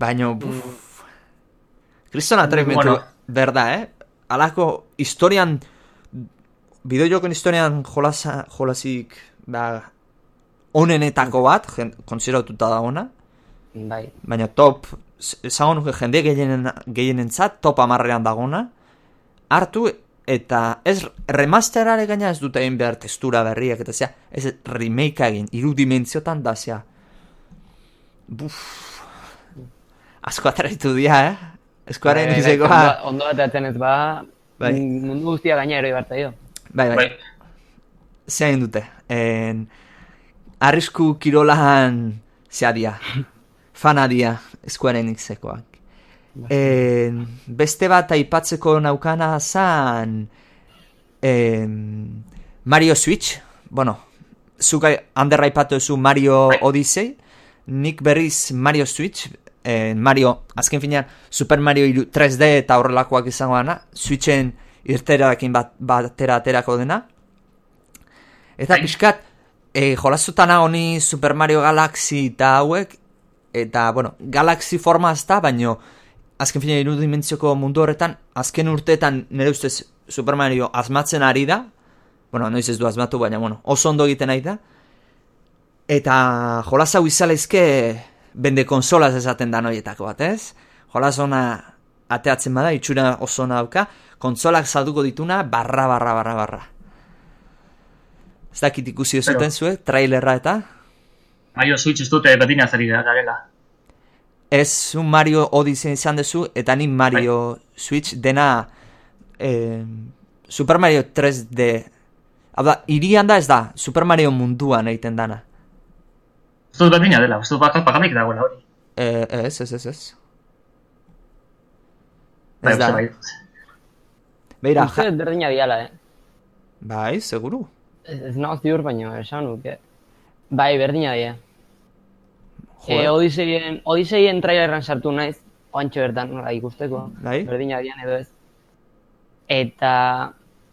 Baina, buf, kriston atrementu, Bueno. berda, eh? Alako historian, bideojoken historian jolasa, jolasik, ba, onenetako bat, jen, konsideratuta da ona, Bai. baina top, esango nuke jende gehienen, gehienentzat top amarrean dagona, hartu eta ez remasterare gaina ez dute egin behar testura berriak eta zea, ez remake egin, iru dimentziotan da zea. Buf, asko atraitu dira, eh? Square Bai, bai, Enixekoa. ondo- atatzen ez ba, Bai. mundu guztia gaina ero ibartaio. Bai, bai. Bai. Zein dute. En, arrisku kirolahan zeadia. Fanadia Square Enixekoak. En, beste bat aipatzeko naukana zan en, Mario Switch. Bueno, zuk ai- ander aipatu duzu Mario Odyssey. Nik berriz Mario Switch. En, Mario, azken finean, Super Mario iru- 3D eta horrelakoak izango dana. Switchen irterarekin bat, batera aterako dena. Eta pixkat, e, jolazutan honi Super Mario Galaxy eta hauek, eta, bueno, Galaxy forma ez da, baino, azken fina irudimentzioko mundu horretan, azken urteetan nire ustez Super Mario asmatzen ari da, bueno, noiz ez du asmatu, baina, bueno, oso ondo egiten ari da, eta jolas hau izalaizke bende konsolaz esaten da noietako bat, ez? Jolas ona ateatzen bada, itxura oso ona dauka, konsolak salduko dituna, barra, barra, barra, barra. Ez dakit ikusi Pero- zuten zuek, trailerra eta? Mario Switch ez dute betina zari garela. Ez un Mario Odyssey izan duzu, eta ni Mario Switch dena eh, Super Mario 3D. Hau da, irian da ez da, Super Mario munduan egiten dana. Ez dut berdina dela, ez dut bakarrik dagoela hori. Eh, ez, ez, ez, ez. Bai, Ez da. uste bai. Beira, Uste ja, berdina diala, eh? bai, seguru. Ez, ez nago ziur, baina esan nuke. Bai, berdina dia. E, Joder. Odiseien, Odiseien trailerran sartu naiz, oantxo bertan, nola ikusteko. Bai. Berdina dian edo ez. Eta,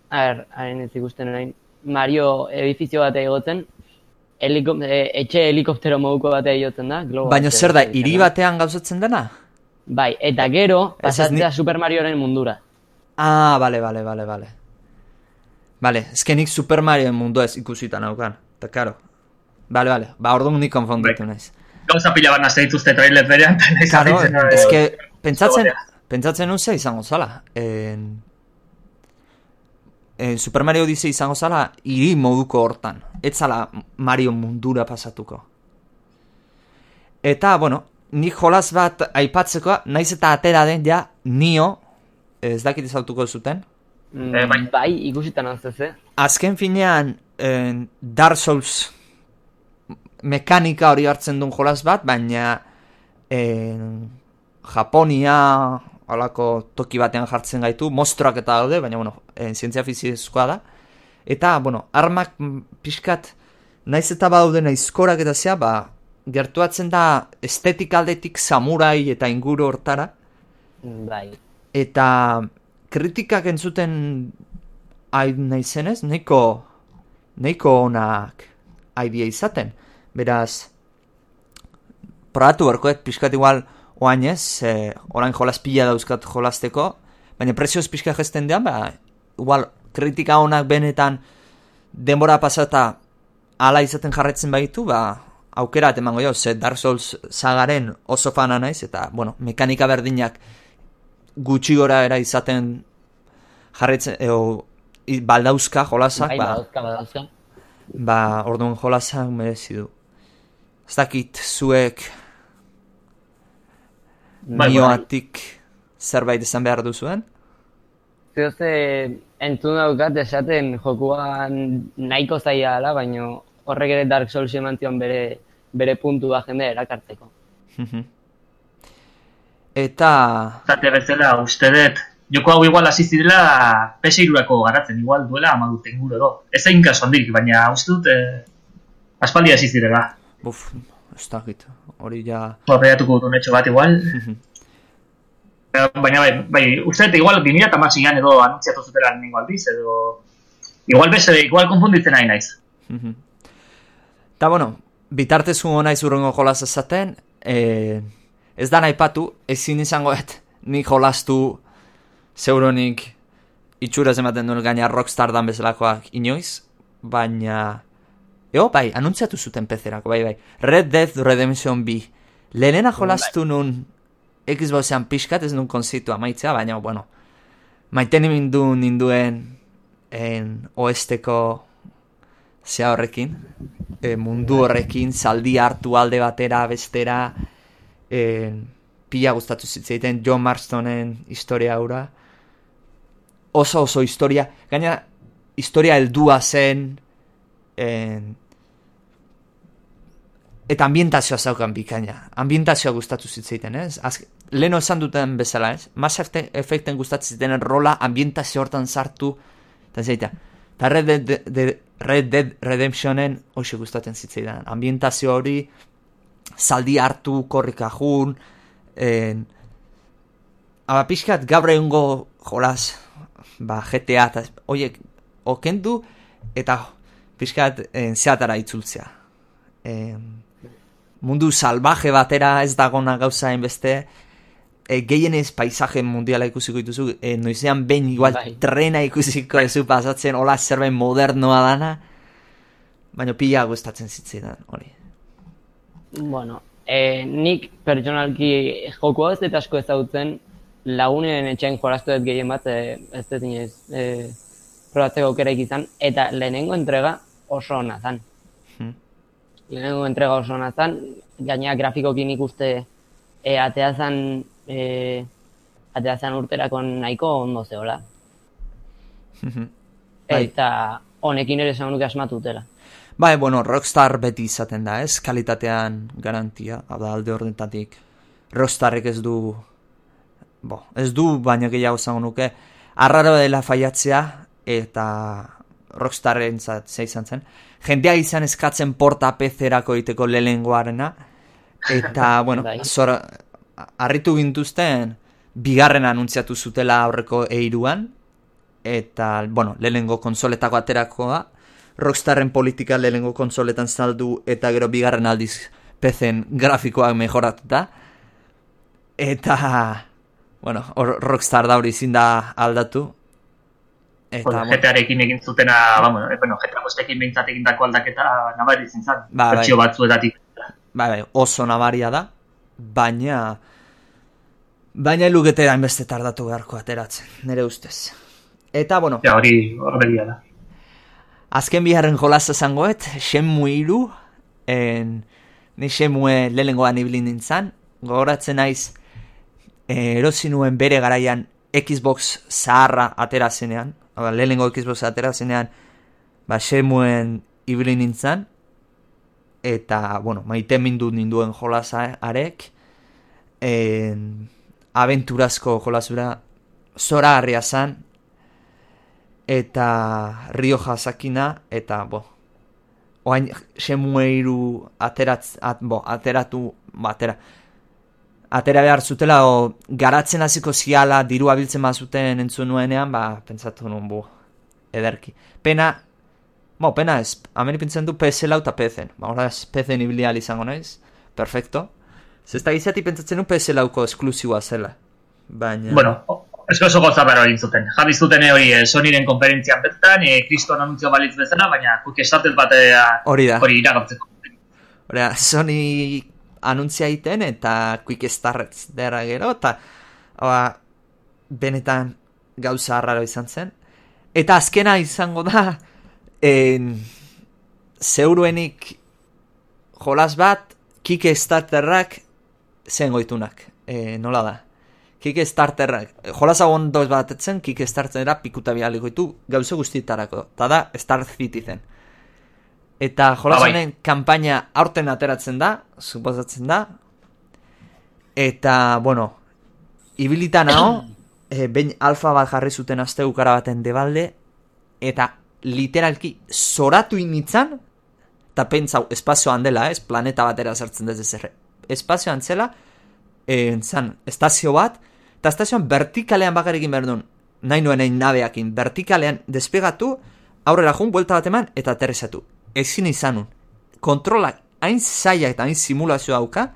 a ber, haren ez ikusten orain, Mario edifizio bat egoten, heliko, e, etxe helikoptero moduko bat egoten da, globo Baina zer da, hiri batean gauzatzen dena? Bai, eta gero, pasatzea ni- Super Marioren mundura. Ah, bale, bale, bale, bale. Bale, ezkenik Super Mario mundua ez ikusita naukan. Eta karo. Bale, bale, ba orduan nik konfonditu Bai. naiz. Gauza pila bat nazte dituzte trailer berean, Karo, eske, pentsatzen, pentsatzen nun ze izango zala. En, en Super Mario Odyssey izango zala, hiri moduko hortan. Ez zala Mario mundura pasatuko. Eta, bueno, nik jolas bat aipatzeko, naiz eta atera den ja, nio, ez dakit izautuko zuten, Mm, Eh, bai. bai, ikusita naztez, eh? azken finean en, Dark Souls mekanika hori hartzen duen jolas bat, baina en, Japonia halako toki batean jartzen gaitu, mostroak eta daude, baina bueno, en, zientzia fizizkoa da. Eta, bueno, armak mm, pixkat, naiz eta badauden aizkorak eta zea, ba, gertuatzen da estetik aldetik samurai eta inguru hortara, Bai. eta kritikak entzuten hain naizenez, nahiko, nahiko onak aidea izaten. Beraz, probatu berkoet pixkat igual oain ez, e, orain jolas pila dauzkat jolasteko, baina prezioz pixka gesten dean, ba, igual kritika onak benetan denbora pasata ala izaten jarretzen baitu, ba, aukera bat emango jo, ze Dark Souls sagaren oso fana naiz, eta, bueno, mekanika berdinak gutxi gora era izaten jarretzen, eo, baldauzka jolasak, Bai, ba, ba, orduan jolasak merezi du. Ez dakit zuek Bai, nioatik zerbait esan behar duzuen? Zeo ze entzun daukat esaten jokuan nahiko zaila dela, baina horrek ere Dark Souls eman zion bere, bere puntua jende erakartzeko. Eta, Zate bezala, uste dut, joko hau igual hasi zirela PS2ako garatzen, igual duela ama dut inguru edo. Ez egin kaso handik, baina uste dut, eh, aspaldi hasi zirela. buf, ez dakit, hori ja... Horreatuko dut unetxo bat igual. Eh, baina bai, bai, uste dut, igual 2006an edo anuntziatu zutela nengo aldiz, edo... Igual bese, igual konfunditzen nahi naiz. Eta bueno, bitartezu hona izurrengo jolas ezaten, e, ez da naipatu, ezin izango et, nik jolastu zeuronik itxuraz ematen duen gaina Rockstar dan bezalakoak inoiz, baina... Eo, bai, anuntziatu zuten pezerako, bai, bai. Red Dead Redemption 2. Lehenena jolastu nun Xboxean pixkat ez nun konzitu amaitzea, baina, bueno, maiten nindu ninduen en oesteko zea horrekin, e, mundu horrekin, zaldi hartu alde batera, bestera, e, pila gustatu zitzaiten John Marstoneen historia aura. Oso oso historia, gaina historia heldua zen, en, eta ambientazioa zaukan bikaina. Ambientazioa gustatu zitzaiten, ez? Az, leno esan duten bezala, ez? Mass Effecten gustatzen zitenen rola ambientazio hortan sartu, eta zaita. Eta Red Dead, de, Red Dead Redemptionen hoxe gustatzen zitzaidan. Ambientazio hori, zaldi hartu, korrika jun, en, Aba, pixkat, gaur egungo jolaz, ba, GTA, eta, oiek, okendu, eta pixkat, en, zeatara itzultzea. En, mundu salvaje batera ez dagona gauza beste e, gehienez paisaje mundiala ikusiko dituzu, e, noizean behin igual bai. trena ikusiko ezu pasatzen, hola zerbait modernoa dana, baina pila gustatzen zitzaidan, hori. Bueno, e, nik pertsonalki joko ez dut asko ezagutzen, lagunen etxean jolaztu dut gehien bat, e, ez dut inoiz, e, probatzeko kereik izan, eta lehenengo entrega oso hona zan. Hmm. Lehenengo entrega oso hona zan, gaina grafikokin ikuste e, atea zan, e, atea zan urterako nahiko ondo zehola. Hmm. eta honekin ere zan nuke asmatutela. Bai, bueno, Rockstar beti izaten da, ez? Kalitatean garantia, da alde ordentatik. Rockstarrek ez du bo, ez du baina gehiago zango nuke, arraro dela faiatzea, eta rockstarren zat, izan zen. Jendea izan eskatzen porta pezerako iteko lehengoarena, eta, bueno, bai. zora, arritu gintuzten, bigarren anuntziatu zutela aurreko eiruan, eta, bueno, lehengo konsoletako aterakoa, Rockstarren politika lehengo konsoletan saldu, eta gero bigarren aldiz pezen grafikoak mejoratuta, eta, bueno, or, Rockstar da hori zinda aldatu. Eta, bueno, GTA-rekin egin zutena, vamos, eh, bueno, GTA bostekin behintzat egin aldaketa nabari zintzen, ba, bai. batzuetatik. Ba, bai, oso nabaria da, baina... Baina lukete da inbeste tardatu beharko ateratzen, nire ustez. Eta, bueno... Ja, hori horregia da. Azken biharren jolaza zangoet, Shenmue iru, en, ni Shenmue lehengoan ibilin nintzen, gogoratzen naiz, erosi nuen bere garaian Xbox zaharra atera zenean, lehenengo Xbox atera zenean, ba, semuen ibili nintzen, eta, bueno, maite mindu ninduen jolasa arek, en, aventurazko jolasura zora harria zan, eta rio jazakina, eta, bo, oain semueiru ateratz, at, bo, ateratu, ba, atera, behar zutela o, garatzen hasiko ziala diru abiltzen bazuten entzun nuenean, ba, pentsatu nuen bu, ederki. Pena, bo, pena ez, ameni pentsen du PS lau eta PC-en. Ba, ez, PC-en izango naiz, perfecto. Zesta gizati pentsatzen du PS lauko esklusiua zela. Baina... Bueno, esko oso goza behar hori zuten. Javi zuten hori eh, Sonyren konferentzian betan, e, kriston anuntzio balitz bezala, baina quick started batea hori da. Hori iragatzeko. Hori da, Sony anuntzia iten eta quick start dera gero eta oa, benetan gauza harraro izan zen eta azkena izango da en, zeuruenik jolas bat kick starterrak zen goitunak. E, nola da? Kick starterrak jolas hau ondoz bat etzen kick startera pikuta bialiko ditu gauza guztietarako eta da start citizen Eta jolasanen ah, kanpaina aurten ateratzen da, suposatzen da. Eta, bueno, ibilita nao, e, behin alfa bat jarri zuten aste ukara baten debalde, eta literalki zoratu initzan, eta pentsau, espazioan dela, ez, planeta batera zertzen dez ezerre. Espazioan zela, e, zan, estazio bat, eta estazioan vertikalean bakarekin behar duen, nahi nuen egin nabeakin, vertikalean despegatu, aurrera jun, buelta bat eman, eta aterrizatu ezin izanun. Kontrolak hain zaila eta hain simulazio dauka,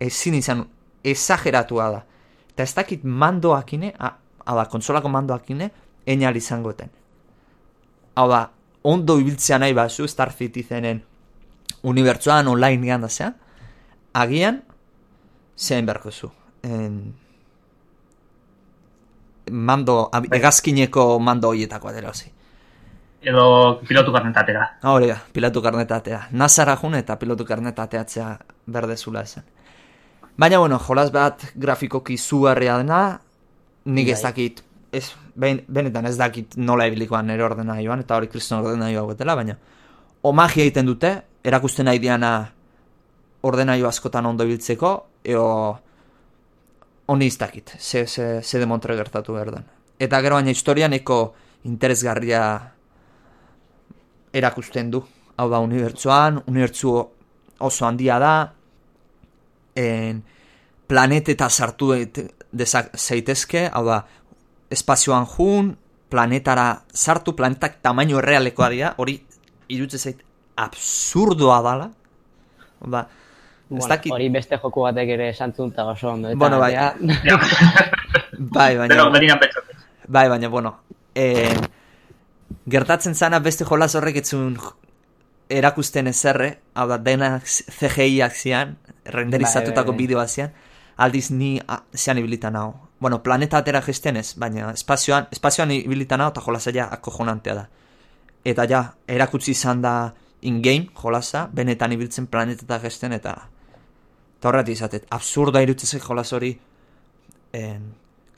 ezin izanun. Ezageratua da. Eta ez dakit mandoakine, hau da, konsolako mandoakine, enial izango eten. Hau da, ondo ibiltzea nahi bazu, Star Citizenen unibertsuan online da agian, zein berko zu. En... Mando, egazkineko mando horietako adela, edo pilotu karnetatera. Hori da, pilotu karnetatea. Nazara jun eta pilotu karnetateatzea berdezula esan. Baina, bueno, jolas bat grafikoki zugarria dena, nik ez Bai. dakit, ez, ben, benetan ez dakit nola ebilikoan nire ordena joan, eta hori kriston ordena joa betela, baina omagia egiten dute, erakusten nahi diana ordenaio askotan ondo ibiltzeko, eo honi ez dakit, ze, ze, ze demontre gertatu behar den. Eta gero baina historia neko interesgarria erakusten du. Hau da, unibertsuan, unibertsu oso handia da, en, planeteta sartu dezak zeitezke, hau da, espazioan jun, planetara sartu, planetak tamaino errealekoa dira, hori irutze zait absurdoa dala. Ez Bueno, dakit, hori beste joku batek ere esantzun eta oso ondo. Eta, Bueno, bai. ja, bai, baina... Denok berinan pentsatzen. Bai, baina, bueno, e, gertatzen zana beste jolas horrek etzun erakusten ezerre, hau da, denak CGI-ak zian, renderizatutako Bai, bai, bai. bideoa zian, aldiz ni a, zean ibilitan hau. Bueno, planeta atera gesten ez, baina espazioan, espazioan ibilitan hau eta jolasaia akojonantea da. Eta ja, erakutsi izan da in-game jolasa, benetan ibiltzen planeteta gesten eta eta horret izatet, absurda irutzezek jolas hori en,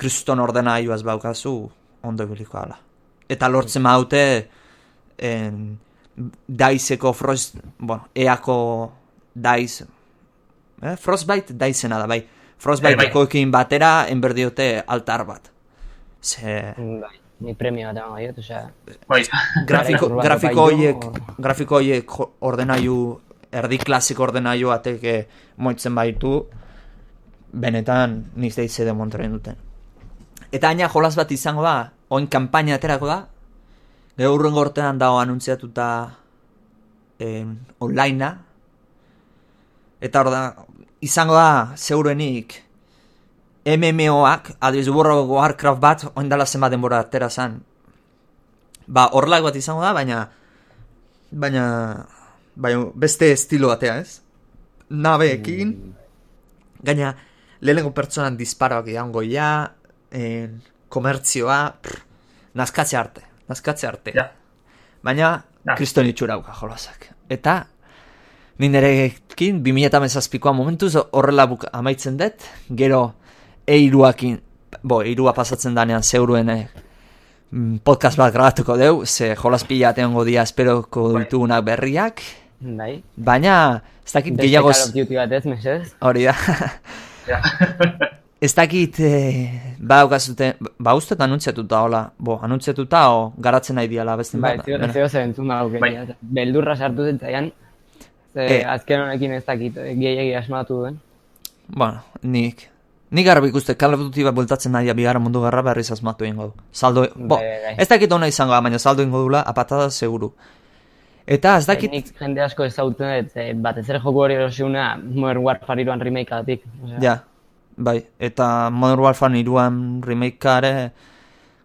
kriston ordena aioaz baukazu ondo ibiliko ala. Eta lortzen maute en, daizeko frost, bueno, eako daiz, eh? frostbite daizena da, bai. Frostbiteekoekin batera enberdiote altar bat. Ze, bai, ni premio bat emango diot, osea, Bai, grafiko, Bai, grafiko bai, hoiek, grafiko hoiek ordenailu, erdi klasiko ordenailu ateke moitzen baitu, benetan niz deize demontren duten. Eta aina jolas bat izango da, oin kanpaina aterako da, gero hurrengo urtean dago anuntziatuta en, onlinea, eta hor da, izango da, zeurenik, MMOak, adibidez World of Warcraft bat, oin dala zenbat denbora atera zan. Ba, horrelak bat izango da, baina, baina, baina beste estilo batea, ez? Nabeekin, gaina, lehenengo pertsonan disparoak idango ja, en, komertzioa, prr, naskatze arte, naskatze arte. ja. Baina, Ja. kriston itxura dauka jolasak. Eta, ni nerekin, 2008koa momentuz horrela buk amaitzen dut, gero eiruakin, bo, eirua pasatzen danean zeuruen eh, mm, podcast bat grabatuko deu, ze jolas pila ateango dia esperoko Bai. ditugunak berriak, bai. baina, ez dakit Beste gehiago, Call of Duty bat ez, mesez? hori da, ez dakit, eh, badaukazute, ba uste eta anuntziatuta, hola, bo, anuntziatuta, o garatzen nahi diala beste Bai, bat. Beno. zeo zer entzun Bai. Beldurra sartu zentzaian, ze Eh. azken honekin ez dakit, eh, gehiagi asmatu duen. Bueno, nik... Nik garbi ikuste, Call of Duty bat bueltatzen nahi bigarren mundu garra berriz asmatu ingo du. Saldo, bo, Bai, bai, bai. ez dakit ona izango baina saldo ingo dula, apatada seguru. Eta ez dakit, Nik jende asko ezagutzen dut, eh, batez ere joku hori erosiuna Modern Warfare iruan remake atik. ja, bai, eta Modern Warfare iruan remakeare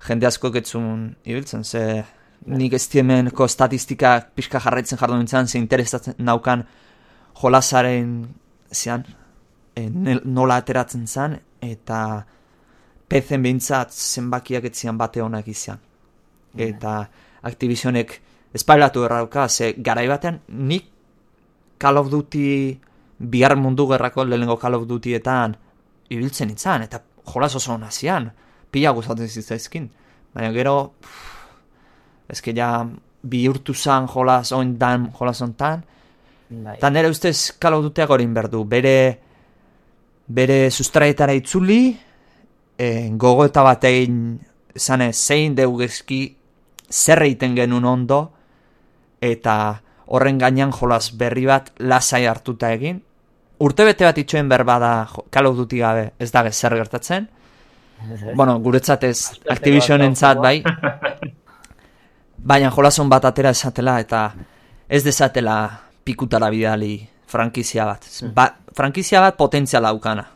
jende asko getzun ibiltzen, ze nik ez diemenko statistikak pixka jarraitzen jardun nintzen, ze interesatzen naukan jolasaren zean, e, nola ateratzen zen, eta PC-en behintzat zenbakiak etzian bate honak izan. Eta Activisionek espailatu errauka, ze garai batean nik Call of Duty bihar mundu gerrako lehenengo Call of Dutyetan ibiltzen itzan, eta jolas oso hona zian, pila gustatzen zitzaizkin. Baina gero, pff, eske ja bihurtu zan jolas oin dan jolas ontan, Bai. Eta nire ustez Call of Dutyak hori berdu, bere, bere sustraietara itzuli, e, gogoeta bat egin, zane, zein deugezki zer egiten genuen ondo, eta horren gainean jolas berri bat lasai hartuta egin. Urtebete bat itxoen berba da jo- Call of Duty gabe ez da zer gertatzen. Bueno, guretzat ez aztertzeko. bai. Baina jolason bat atera esatela eta ez dezatela pikutara bidali frankizia bat. Ba, frankizia bat potentziala daukana.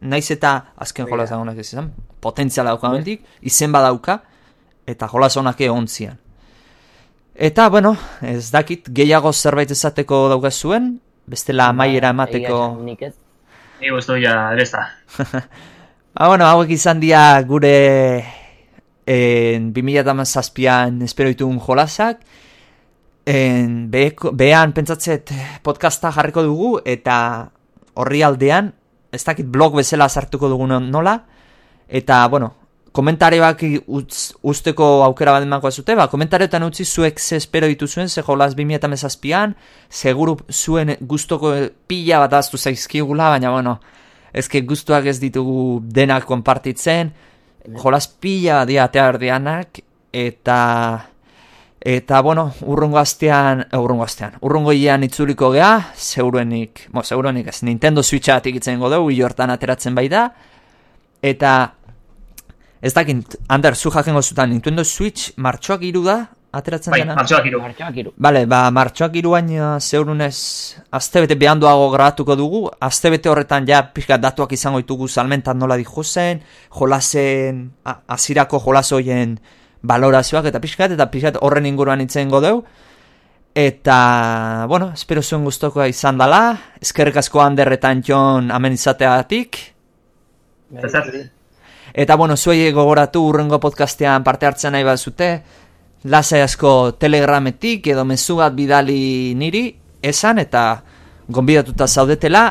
Naiz eta azken Hori jolas dagoenak ez izan, potentziala dauka mendik, izen badauka, eta jolas honak ontzian. Eta, bueno, ez dakit, gehiago zerbait esateko daukazuen, bestela amaiera Ba, egia emateko... esan, Nik ez. Ni guztu ja, ez da. Ah, bueno, hauek izan dira gure en, 2008an espero ditugun jolasak. En, beheko- behan pentsatzet podcasta jarriko dugu eta horri aldean ez dakit blog bezala sartuko dugun nola, eta, bueno, komentarioak utz, usteko aukera bat emango zute, ba, komentarioetan utzi zuek ze espero dituzuen, ze jolaz 2008an, seguru zuen gustoko pila bat aztu zaizkigula, baina, bueno, ezke guztuak ez ditugu denak konpartitzen, jolaz pila dia teardianak, eta... Eta, bueno, urrungo astean, eh, urrungo astean, urrungo ian itzuliko gea, zeuruenik, bo, zeuruenik ez, Nintendo Switcha atik itzen godeu, hortan ateratzen bai da, eta, ez dakit, Ander, zu jakengo zutan, Nintendo Switch martxoak iru da, ateratzen bai, dena? martxoak iru. Martxoak iru. Bale, ba, martxoak iruain zeurunez, azte bete behanduago grabatuko dugu, azte bete horretan ja pixka datuak izango ditugu salmentan nola dijo zen, jolasen, azirako jolasoien, balorazioak eta pixkat, eta pixkat horren inguruan itzen godeu. Eta, bueno, espero zuen guztokoa izan dela, eskerrik asko handerretan jon amen izateatik. Eta, bueno, zuei gogoratu urrengo podcastean parte hartzen nahi bat zute, lasai asko telegrametik edo mezu bat bidali niri, esan, eta gonbidatuta zaudetela,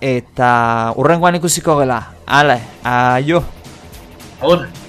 eta urrengoan ikusiko gela. Ale, aio! Agur!